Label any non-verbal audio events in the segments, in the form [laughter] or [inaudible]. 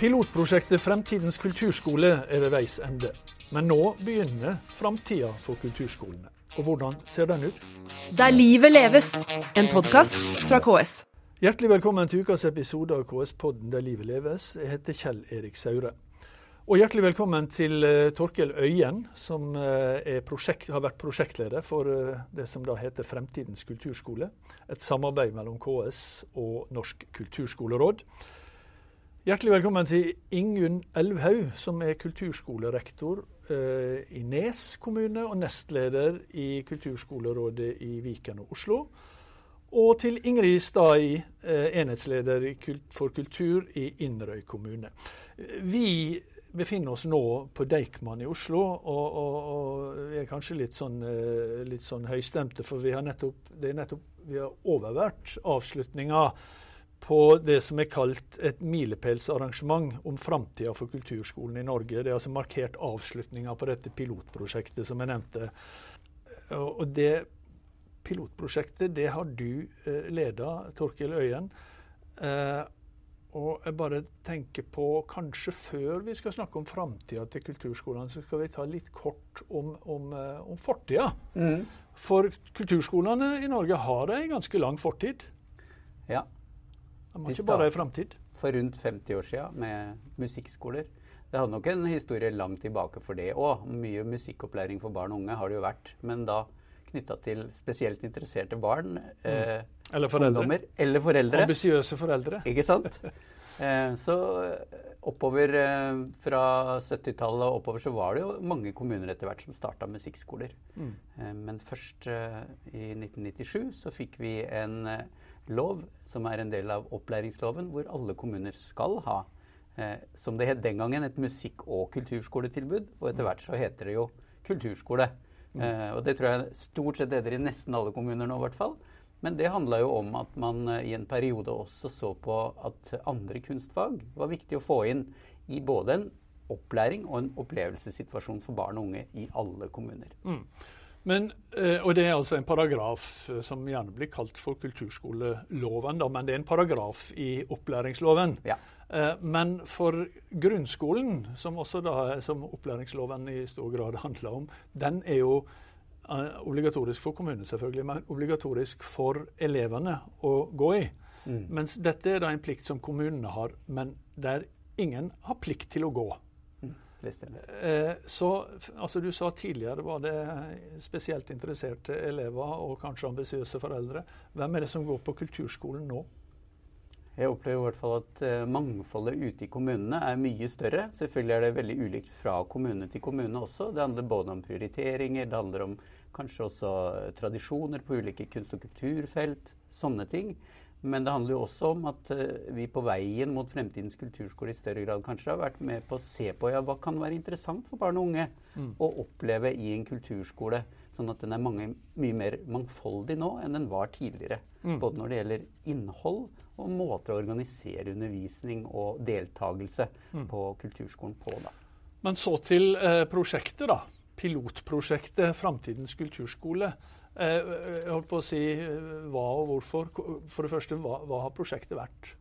Pilotprosjektet Fremtidens kulturskole er ved veis ende. Men nå begynner framtida for kulturskolene. Og hvordan ser den ut? Der livet leves, en podkast fra KS. Hjertelig velkommen til ukas episode av KS-podden Der livet leves. Jeg heter Kjell Erik Saure. Og hjertelig velkommen til uh, Torkel Øyen, som uh, prosjekt, har vært prosjektleder for uh, det som da heter Fremtidens kulturskole. Et samarbeid mellom KS og Norsk kulturskoleråd. Hjertelig velkommen til Ingunn Elvhaug, som er kulturskolerektor i Nes kommune og nestleder i kulturskolerådet i Viken og Oslo. Og til Ingrid Stai, enhetsleder for kultur i Inderøy kommune. Vi befinner oss nå på Deichman i Oslo, og, og, og, er kanskje litt sånn, eh, litt sånn høystemte, for vi har nettopp, det er nettopp vi har overvært avslutninga på det som er kalt et milepælsarrangement om framtida for kulturskolen i Norge. Det er altså markert avslutninga på dette pilotprosjektet som jeg nevnte. Og det pilotprosjektet det har du uh, leda, Torkil Øyen. Uh, og jeg bare tenker på, kanskje før vi skal snakke om framtida til kulturskolene, så skal vi ta litt kort om, om, eh, om fortida. Mm. For kulturskolene i Norge har ei ganske lang fortid. Ja. De har ikke bare i framtid. For rundt 50 år siden med musikkskoler. Det hadde nok en historie langt tilbake for det òg. Mye musikkopplæring for barn og unge har det jo vært. Men da knytta til spesielt interesserte barn. Mm. Eh, eller foreldre. Ungdommer, eller foreldre. Ambisiøse foreldre. Ikke sant? [laughs] Eh, så oppover eh, fra 70-tallet og oppover så var det jo mange kommuner etter hvert som starta musikkskoler. Mm. Eh, men først eh, i 1997 så fikk vi en eh, lov som er en del av opplæringsloven, hvor alle kommuner skal ha, eh, som det het den gangen, et musikk- og kulturskoletilbud. Og etter hvert så heter det jo kulturskole. Eh, og det tror jeg stort sett heter i nesten alle kommuner nå, i hvert fall. Men det handla jo om at man eh, i en periode også så på at andre kunstfag var viktig å få inn i både en opplæring og en opplevelsessituasjon for barn og unge i alle kommuner. Mm. Men, eh, og Det er altså en paragraf eh, som gjerne blir kalt for kulturskoleloven, da, men det er en paragraf i opplæringsloven. Ja. Men for grunnskolen, som også da, som opplæringsloven i stor grad [laughs] handler om, den er jo Eh, obligatorisk for kommunen, selvfølgelig, men obligatorisk for elevene å gå i. Mm. Mens dette er da en plikt som kommunene har, men der ingen har plikt til å gå. Det stemmer. Eh, så altså, Du sa tidligere var det spesielt interesserte elever og kanskje ambisiøse foreldre. Hvem er det som går på kulturskolen nå? Jeg opplever i hvert fall at uh, mangfoldet ute i kommunene er mye større. Selvfølgelig er det veldig ulikt fra kommune til kommune også. Det handler både om prioriteringer, det handler om kanskje også tradisjoner på ulike kunst- og kulturfelt. Sånne ting. Men det handler jo også om at uh, vi på veien mot fremtidens kulturskole i større grad kanskje har vært med på å se på ja, hva kan være interessant for barn og unge mm. å oppleve i en kulturskole. Sånn at den er mange, mye mer mangfoldig nå enn den var tidligere. Mm. Både når det gjelder innhold og måter å organisere undervisning og deltakelse mm. på kulturskolen på. Da. Men så til eh, prosjektet, da. Pilotprosjektet Framtidens kulturskole. Eh, jeg holdt på å si eh, hva og hvorfor. For det første, hva, hva har prosjektet vært?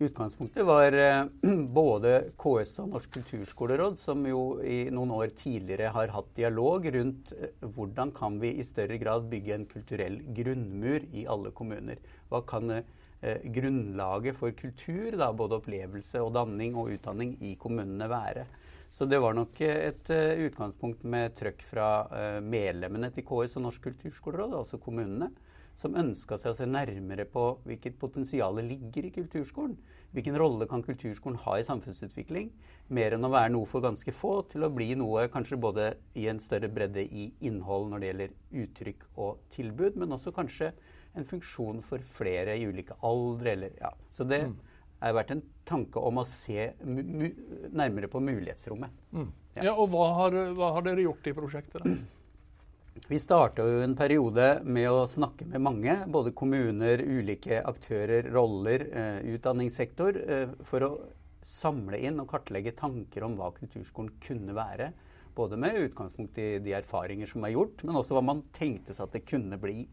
Utgangspunktet var eh, [clears throat] både KS og Norsk kulturskoleråd, som jo i noen år tidligere har hatt dialog rundt hvordan kan vi i større grad bygge en kulturell grunnmur i alle kommuner. Hva kan grunnlaget for kultur, da, både opplevelse og danning og utdanning, i kommunene være? Så det var nok et uh, utgangspunkt med trøkk fra uh, medlemmene til KS og Norsk kulturskoleråd, altså kommunene, som ønska seg å se nærmere på hvilket potensial ligger i kulturskolen. Hvilken rolle kan kulturskolen ha i samfunnsutvikling? Mer enn å være noe for ganske få, til å bli noe kanskje både i en større bredde i innhold når det gjelder uttrykk og tilbud, men også kanskje en funksjon for flere i ulike aldre. Eller, ja. Så det, mm har vært en tanke om å se nærmere på mulighetsrommet. Mm. Ja. ja. og hva har, hva har, dere gjort i prosjektet? da? [clears throat] Vi starta en periode med å snakke med mange, både kommuner, ulike aktører, roller, eh, utdanningssektor, eh, for å samle inn og kartlegge tanker om hva kulturskolen kunne være. Både med utgangspunkt i de erfaringer som er gjort, men også hva man tenkte seg at det kunne bli.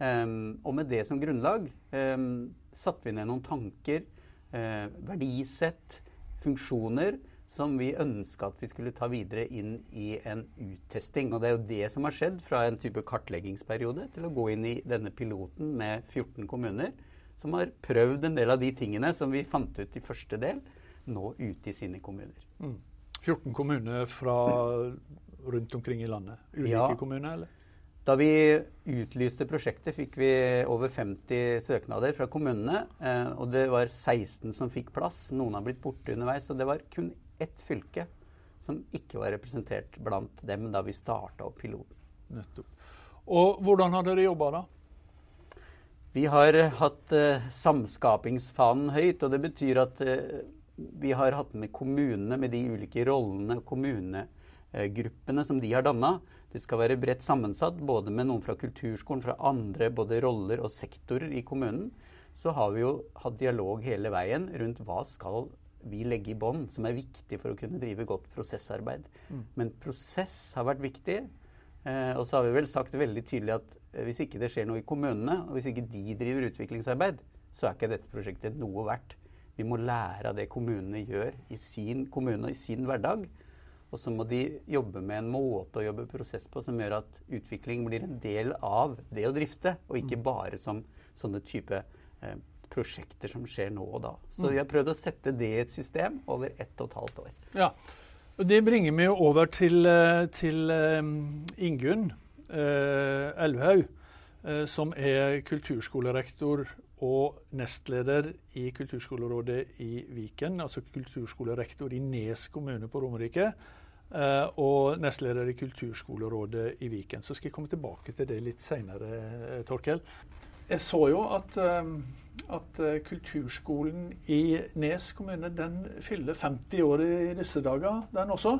Um, og med det som grunnlag um, satte vi ned noen tanker eh, verdisett, funksjoner som vi ønska at vi skulle ta videre inn i en uttesting. Og det er jo det som har skjedd fra en type kartleggingsperiode til å gå inn i denne piloten med 14 kommuner som har prøvd en del av de tingene som vi fant ut i første del, nå ute i sine kommuner. Mm. 14 kommuner fra rundt omkring i landet? Ulike ja. kommuner, eller? Da vi utlyste prosjektet, fikk vi over 50 søknader fra kommunene. Eh, og det var 16 som fikk plass. Noen har blitt borte underveis. Og det var kun ett fylke som ikke var representert blant dem da vi starta opp piloten. Nettopp. Og hvordan har dere jobba da? Vi har hatt uh, samskapingsfanen høyt. Og det betyr at uh, vi har hatt med kommunene med de ulike rollene og kommunegruppene som de har danna. Det skal være bredt sammensatt, både med noen fra kulturskolen, fra andre både roller og sektorer i kommunen. Så har vi jo hatt dialog hele veien rundt hva skal vi legge i bånd, som er viktig for å kunne drive godt prosessarbeid. Mm. Men prosess har vært viktig. Eh, og så har vi vel sagt veldig tydelig at eh, hvis ikke det skjer noe i kommunene, og hvis ikke de driver utviklingsarbeid, så er ikke dette prosjektet noe verdt. Vi må lære av det kommunene gjør i sin kommune og i sin hverdag. Og så må de jobbe med en måte å jobbe prosess på som gjør at utvikling blir en del av det å drifte, og ikke mm. bare som sånne type eh, prosjekter som skjer nå og da. Så mm. vi har prøvd å sette det i et system over ett og et halvt år. Ja, og Det bringer vi over til, eh, til um, Ingunn eh, Elvhaug, eh, som er kulturskolerektor og nestleder i Kulturskolerådet i Viken. Altså kulturskolerektor i Nes kommune på Romerike. Uh, og nestleder i Kulturskolerådet i Viken. Så skal jeg komme tilbake til det litt seinere, Torkel. Jeg så jo at, at, kulturskolen i Nes kommune den fyller 50 år i disse dager, den også?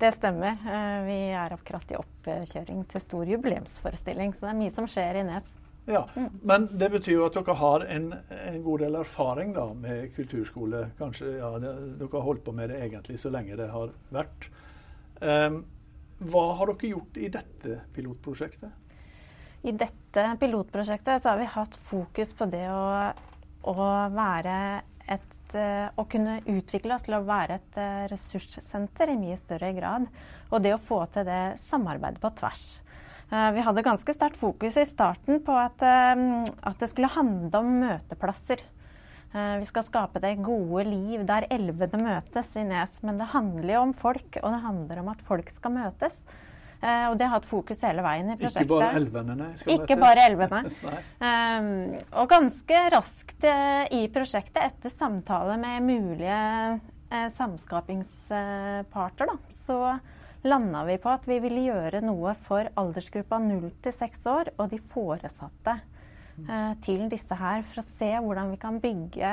Det stemmer. Eh, vi er i oppkjøring til stor jubileumsforestilling, så det er mye som skjer i Nes. Ja, mm. Men det betyr jo at dere har en, en god del erfaring da, med kulturskole. Kanskje ja, Dere har holdt på med det egentlig så lenge det har vært. Um, hva har dere gjort i dette pilotprosjektet? I dette pilotprosjektet har vi hatt fokus på det å, å være et eh, å kunne utvikle oss til å være et eh, ressurssenter i mye større grad. Og det å få til det samarbeidet på tvers. Eh, vi hadde ganske sterkt fokus i starten på at, at det skulle handle om møteplasser. Vi skal skape det gode liv der elvene møtes i Nes. Men det handler jo om folk, og det handler om at folk skal møtes. Uh, og det har hatt fokus hele veien i prosjektet. Ikke bare elvene, nei. Ikke bare elvene. [laughs] um, og ganske raskt uh, i prosjektet, etter samtale med mulige uh, samskapingsparter, da, så landa vi på at vi ville gjøre noe for aldersgruppa 0 til 6 år og de foresatte til disse her, for å se hvordan vi kan bygge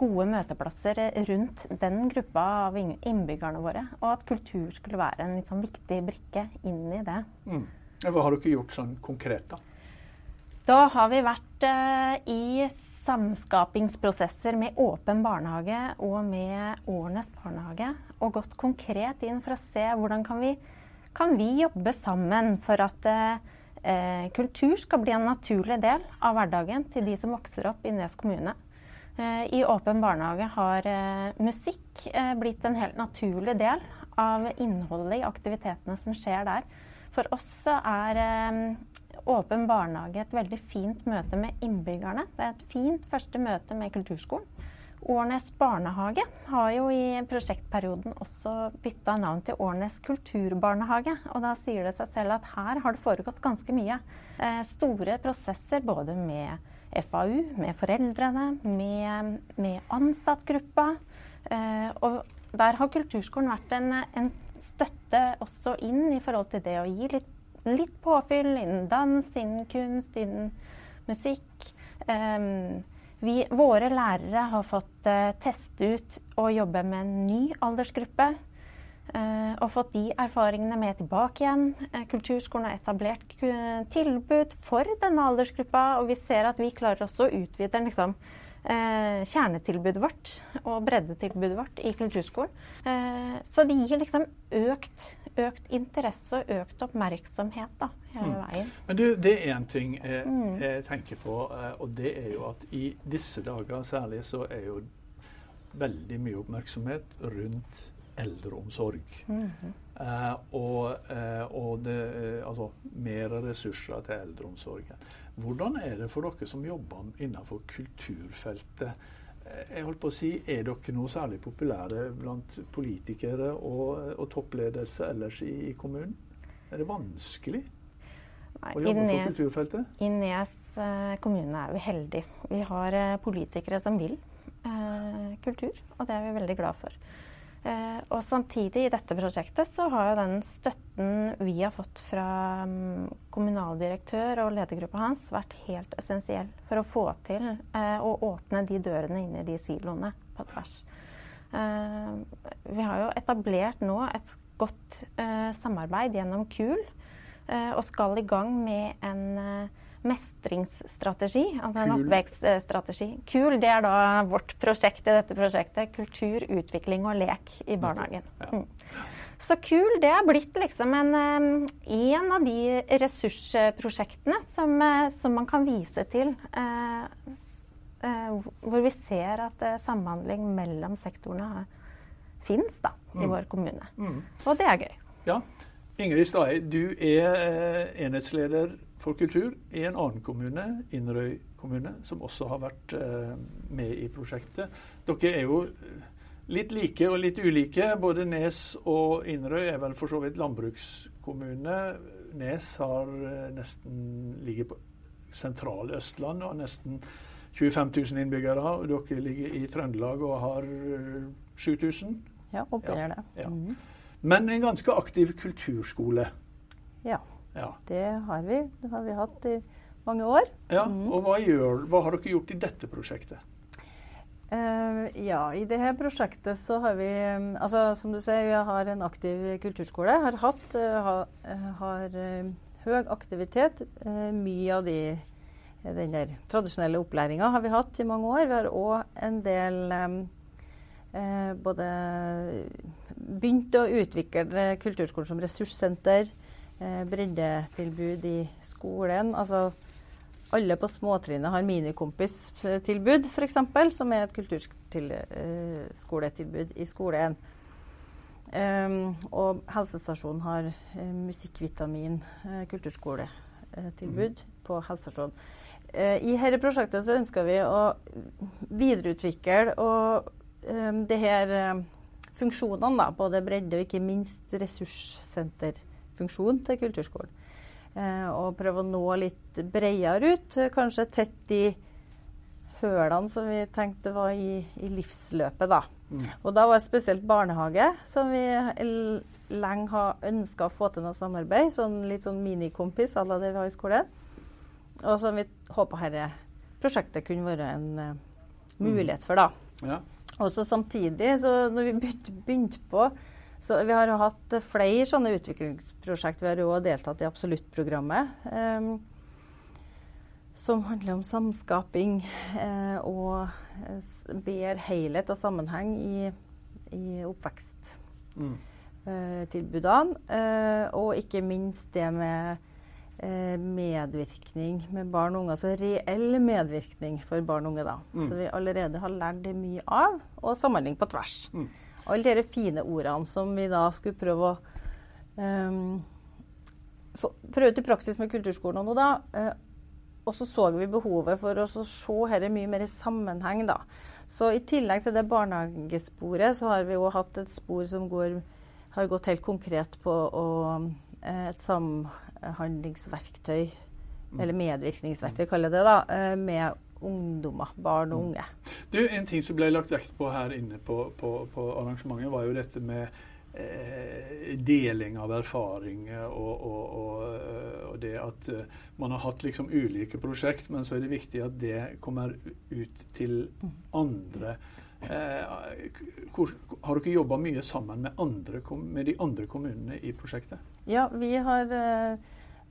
gode møteplasser rundt den gruppa av innbyggerne våre. Og at kultur skulle være en sånn viktig brikke inn i det. Mm. Hva har dere gjort sånn konkret, da? Da har vi vært eh, i samskapingsprosesser med Åpen barnehage og med Årnes barnehage. Og gått konkret inn for å se hvordan kan vi, kan vi jobbe sammen for at uh, kultur skal bli en naturlig del av hverdagen til de som vokser opp i Nes kommune. Eh, I Åpen barnehage har eh, musikk eh, blitt en helt naturlig del av innholdet i aktivitetene som skjer der. For oss er Åpen barnehage et veldig fint møte med innbyggerne. Det er et fint første møte med kulturskolen. Årnes barnehage har jo i prosjektperioden også bytta navn til Årnes kulturbarnehage. Og da sier det seg selv at her har det foregått ganske mye. store prosesser både med FAU, med foreldrene, med, med ansattgruppa. Eh, og der har kulturskolen vært en, en, støtte også inn i forhold til det å gi litt, litt påfyll innen dans, innen kunst, innen musikk. Eh, vi, våre lærere har fått eh, teste ut og jobbe med en ny aldersgruppe. Uh, og fått de erfaringene med tilbake igjen. Uh, kulturskolen har etablert tilbud for denne aldersgruppa, og vi ser at vi klarer også å utvide liksom, uh, kjernetilbudet vårt og breddetilbudet vårt i kulturskolen. så det gir liksom økt, økt, interesse og økt oppmerksomhet da, hele mm. veien. Men du, det er én ting jeg, mm. jeg, tenker på, og det er jo at i disse dager særlig så er jo veldig mye oppmerksomhet rundt eldreomsorg. Mhm. Eh, og eh, og det, eh, altså mer ressurser til eldreomsorgen. Hvordan er det for dere som jobber innenfor kulturfeltet? Eh, Jeg holdt på å si, Er dere noe særlig populære blant politikere og, og toppledelse ellers i, i kommunen? Er det vanskelig Nei, å jobbe jobbe for kulturfeltet? I Nes eh, kommune er vi heldige. Vi har eh, politikere som vil eh, kultur, og det er vi veldig glad for. Eh, og samtidig i dette prosjektet så har jo den støtten vi har fått fra mm, kommunaldirektør og ledergruppa hans vært helt essensiell for å få til eh, å åpne de dørene inn i de siloene på tvers. Eh, vi har jo etablert nå et godt samarbeid gjennom KUL, og skal i gang med en mestringsstrategi, altså en KUL? oppvekststrategi. KUL det er da vårt prosjekt i dette prosjektet. Kultur, utvikling og lek i barnehagen. Mm. Så KUL det er blitt liksom en, eh, en av de ressursprosjektene som, eh, som man kan vise til. eh, eh, hvor vi ser at samhandling mellom sektorene fins i Mm. vår kommune. Mm. Og det er gøy. Ja. Ingrid Stae, du er eh, enhetsleder for kultur i en annen kommune, Inderøy kommune, som også har vært eh, med i prosjektet. Dere er jo litt like og litt ulike. Både Nes og Inderøy er vel for så vidt landbrukskommune. Nes har eh, nesten ligger på sentrale Østland og har nesten 25 000 innbyggere. og Dere ligger i Trøndelag og har eh, 7000. Ja, oppunder det. Ja. Mhm. Men en ganske aktiv kulturskole. Ja, Ja. det har vi. Det har vi hatt i mange år. ja. mm. Og hva, gjør, hva har dere gjort i dette prosjektet? Uh, ja, i dette prosjektet så har vi um, Altså som du sier, vi har en aktiv kulturskole. Har hatt ha, eh, har uh, høy aktivitet. Mye av de den der tradisjonelle opplæringa har vi hatt i mange år. Vi har òg en del um, eh, både begynt å utvikle kulturskolen som ressurssenter. Eh, breddetilbud i skolen. Altså alle på småtrinnet har minikompistilbud, f.eks., som er et kulturskoletilbud i skolen. Um, og helsestasjonen har uh, musikkvitamin uh, kulturskoletilbud på helsestasjonen. Uh, I dette prosjektet så ønsker vi å videreutvikle og um, det her funksjonene, da, både bredde og ikke minst ressurssenterfunksjon til kulturskolen. Eh, og prøve å nå litt bredere ut. Kanskje tett i hølene som vi tenkte var i, i livsløpet, da. Mm. Og da var det spesielt barnehage som vi lenge har ønska å få til noe samarbeid. Sånn litt sånn minikompis à la det vi har i skolen. Og som vi håper dette prosjektet kunne være en uh, mulighet for, da. Ja. Og så samtidig, så når vi begynte, på så Vi har hatt eh, flere sånne utviklingsprosjekt. Vi har også deltatt i Absolutt-programmet. Um, som handler om samskaping eh, og eh, bedre helhet og sammenheng i, i oppveksttilbudene. Mm. Eh, og ikke minst det med eh, medvirkning med barn og unge. Altså reell medvirkning for barn og unge, da. Mm. Så vi allerede har lært det mye av. Og samhandling på tvers. Mm. Alle de fine ordene som vi da skulle prøve å um, prøve ut i praksis med kulturskolen og noe, da. Eh, og så så vi behovet for å se dette mye mer i sammenheng, da. Så i tillegg til det barnehagesporet, så har vi jo hatt et spor som går, har gått helt konkret på å, eh, et samhandlingsverktøy, Mm. eller medvirkningsverktøy, kaller jeg det, da, eh, med ungdommer, barn og unge. Du, En ting som ble lagt vekt på her inne på, på, på arrangementet, var jo dette med eh, deling av erfaringer og, og, og, eh, og det at eh, man har hatt liksom ulike prosjekt, men så er det viktig at det kommer ut til andre. Eh, hvor, har dere jobba mye sammen med, andre, med de andre kommunene i prosjektet? Ja, vi har eh,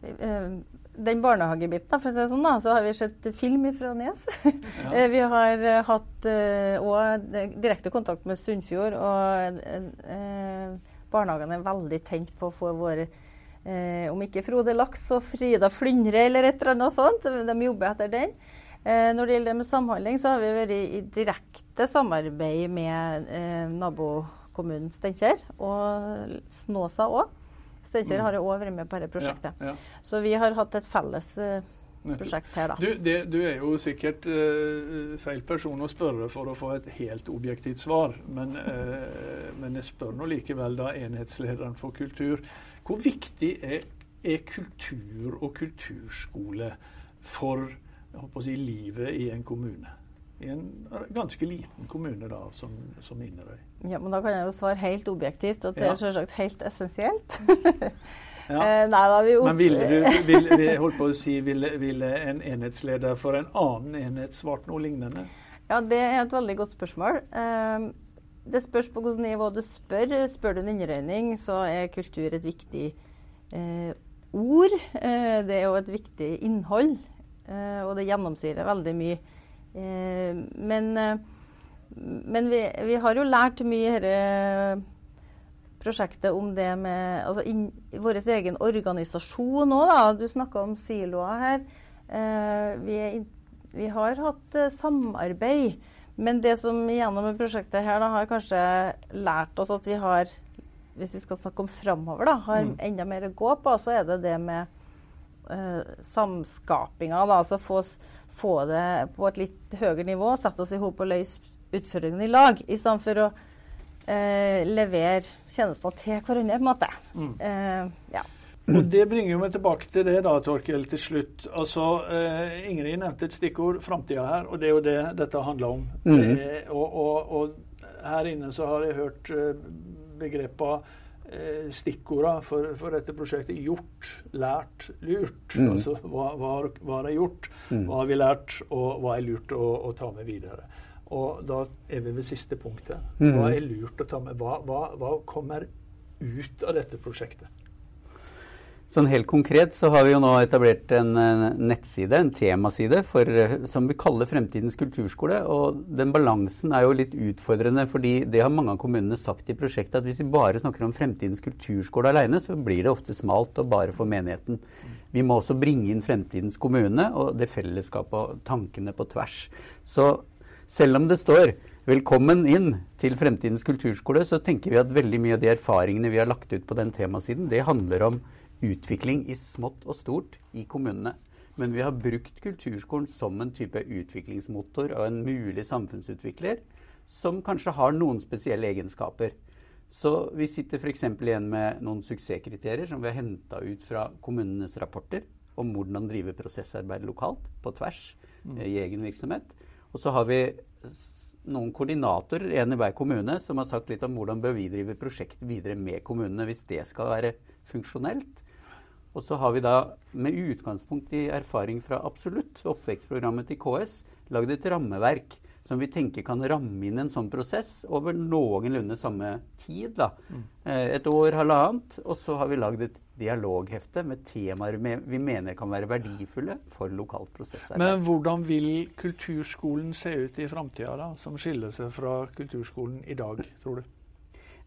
eh, Den barnehagebiten, for å si det sånn, da, så har vi sett film fra Nes. Ja. [laughs] Eh, vi har eh, hatt eh, direkte kontakt med Sunnfjord, og eh, eh, barnehagene er veldig tent på å få våre eh, om ikke Frode Laks og Frida Flyndre eller et eller annet sånt. De jobber etter den. Eh, når det gjelder det med samhandling, så har vi vært i direkte samarbeid med eh, nabokommunen Steinkjer og Snåsa òg. Steinkjer Mm. har òg vært med på dette prosjektet. Ja, ja. Så vi har hatt et felles eh, prosjekt her, da. Du, det, du er jo sikkert eh, feil person å spørre for å få et helt objektivt svar, men, eh, men jeg spør nå likevel da enhetslederen for kultur. Hvor viktig er, er kultur og kulturskole for jeg håper å si, livet i en kommune? I en ganske liten kommune da, som, som Inderøy. Ja, men da kan jeg jo svare helt objektivt at det Ja. er selvsagt helt essensielt. [laughs] Ja. [laughs] Eh, nei, da, vi Men ville du, vil, vil, holdt på å si, ville, ville en enhetsleder for en annen enhet svart noe lignende? Ja, det er et veldig godt spørsmål. Eh, det spørs på hvilket nivå du spør. Spør du en innregning, så er kultur et viktig eh, ord. Eh, det er jo et viktig innhold, og det gjennomsyrer veldig mye. Eh, men eh, men vi, vi har jo lært mye i dette prosjektet om det med altså inn, vår egen organisasjon òg, da. Du snakka om siloer her. Eh, vi, er vi har hatt eh, samarbeid. Men det som gjennom prosjektet her da, har kanskje lært oss at vi har, hvis vi skal snakke om framover, da, har Mm. enda mer å gå på, så er det det med eh, samskapinga. Da, altså få, få det på et litt høyere nivå, sette oss i hop og løse utfordringene i lag, i stedet for å eh, levere tjenester til hverandre, på en måte. Mm. Eh, ja. Og Det bringer meg tilbake til det, da, Torkel, til slutt. Altså, eh, Ingrid nevnte et stikkord, framtida her, og det er jo det dette handler om. Mm. Det, og, og, og her inne så har jeg hørt eh, begrepa eh, stikkorda for, for dette prosjektet. Gjort, lært, lurt. Mm. Altså hva, hva, har- hva har jeg gjort, mm. hva har vi lært, og hva er lurt å, å ta med videre. Og da er vi ved siste punktet. Mhm. Hva er lurt å ta med? Hva, hva, hva kommer ut av dette prosjektet? Sånn helt konkret så har vi jo nå etablert en eh, nettside, en temaside, for, eh, som vi kaller Fremtidens kulturskole. Og den balansen er jo litt utfordrende, fordi det har mange av kommunene sagt i prosjektet, at hvis vi bare snakker om Fremtidens kulturskole alene, så blir det ofte smalt og bare for menigheten. Vi må også bringe inn fremtidens kommune og det fellesskapet og tankene på tvers. Så selv om det står 'Velkommen inn til fremtidens kulturskole', så tenker vi at veldig mye av de erfaringene vi har lagt ut på den temasiden, det handler om utvikling i smått og stort i kommunene. Men vi har brukt kulturskolen som en type utviklingsmotor og en mulig samfunnsutvikler som kanskje har noen spesielle egenskaper. Så vi sitter f.eks. igjen med noen suksesskriterier som vi har henta ut fra kommunenes rapporter om hvordan drive prosessarbeid lokalt, på tvers, mm. i egen virksomhet. Og så har vi noen koordinatorer, en i hver kommune, som har sagt litt om hvordan bør vi drive prosjekt videre med kommunene hvis det skal være funksjonelt. Og så har vi da, med utgangspunkt i erfaring fra Absolutt, oppvekstprogrammet til KS, lagd et rammeverk som vi tenker kan ramme inn en sånn prosess over noenlunde samme tid. da. Mm. Et år, halvannet. Og så har vi lagd et dialoghefte med temaer vi mener kan være verdifulle for lokalt prosessarbeid. Men hvordan vil kulturskolen se ut i framtida, som skiller seg fra kulturskolen i dag, tror du?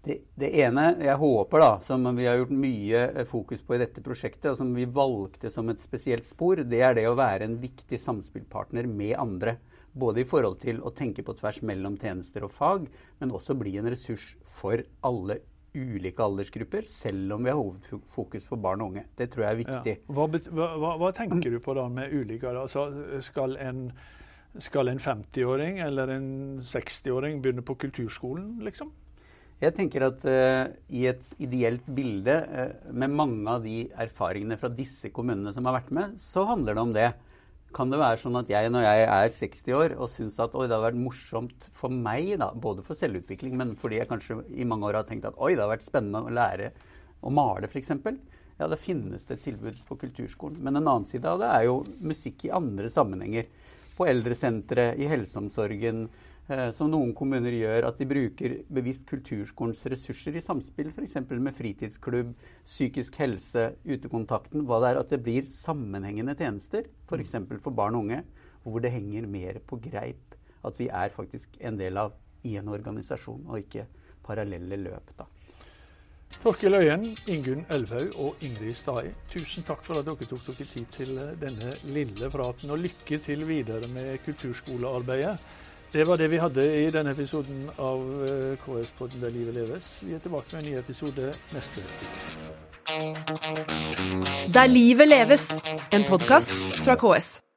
Det, det ene jeg håper, da, som vi har gjort mye eh, fokus på i dette prosjektet, og som vi valgte som et spesielt spor, det er det å være en viktig samspillpartner med andre. Både i forhold til å tenke på tvers mellom tjenester og fag, men også bli en ressurs for alle ulike aldersgrupper, selv om vi har hovedfokus på barn og unge. Det tror jeg er viktig. Ja. Hva, hva, hva, hva tenker du på da med ulike altså, skal, en, skal en 50-åring eller en 60-åring begynne på kulturskolen, liksom? Jeg tenker at uh, i et ideelt bilde, uh, med mange av de erfaringene fra disse kommunene som har vært med, så handler det om det. Kan det være sånn at jeg når jeg er 60 år og syns at oi, det har vært morsomt for meg, da, både for selvutvikling, men fordi jeg kanskje i mange år har tenkt at oi, det har vært spennende å lære å male, f.eks. Ja, da finnes det et tilbud på kulturskolen. Men en annen side av det er jo musikk i andre sammenhenger. På eldresentre, i helseomsorgen, som noen kommuner gjør, at de bruker bevisst kulturskolens ressurser i samspill, f.eks. med fritidsklubb, psykisk helse, utekontakten. Hva det er at det blir sammenhengende tjenester, f.eks. For, for barn og unge, hvor det henger mer på greip. At vi er faktisk en del av en organisasjon, og ikke parallelle løp. da. Torkil Øyen, Ingunn Elvhaug og Ingrid Stai, tusen takk for at dere tok dere tid til denne lille praten. Og lykke til videre med kulturskolearbeidet. Det var det vi hadde i denne episoden av eh, KS-podden Der livet leves. Vi er tilbake med en ny episode neste uke. Der livet leves, en podkast fra KS.